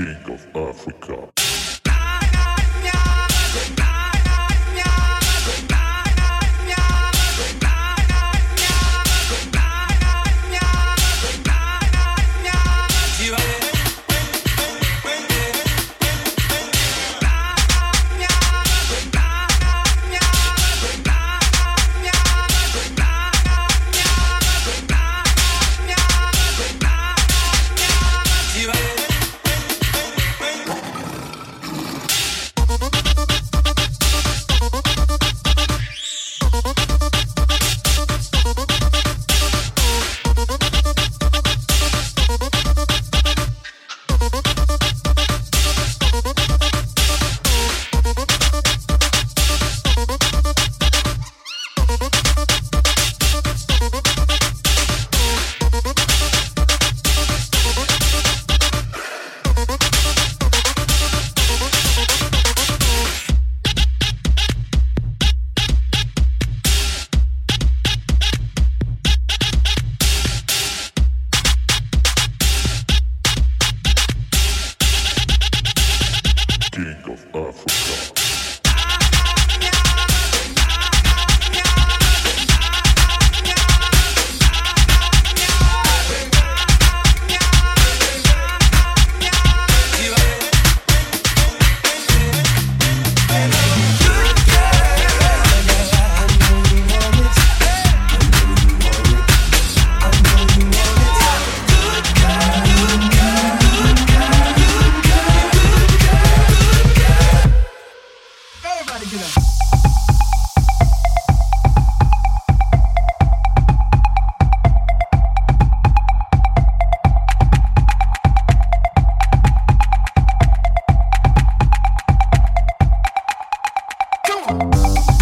King of Africa. king of Africa. gotta get up. Come on.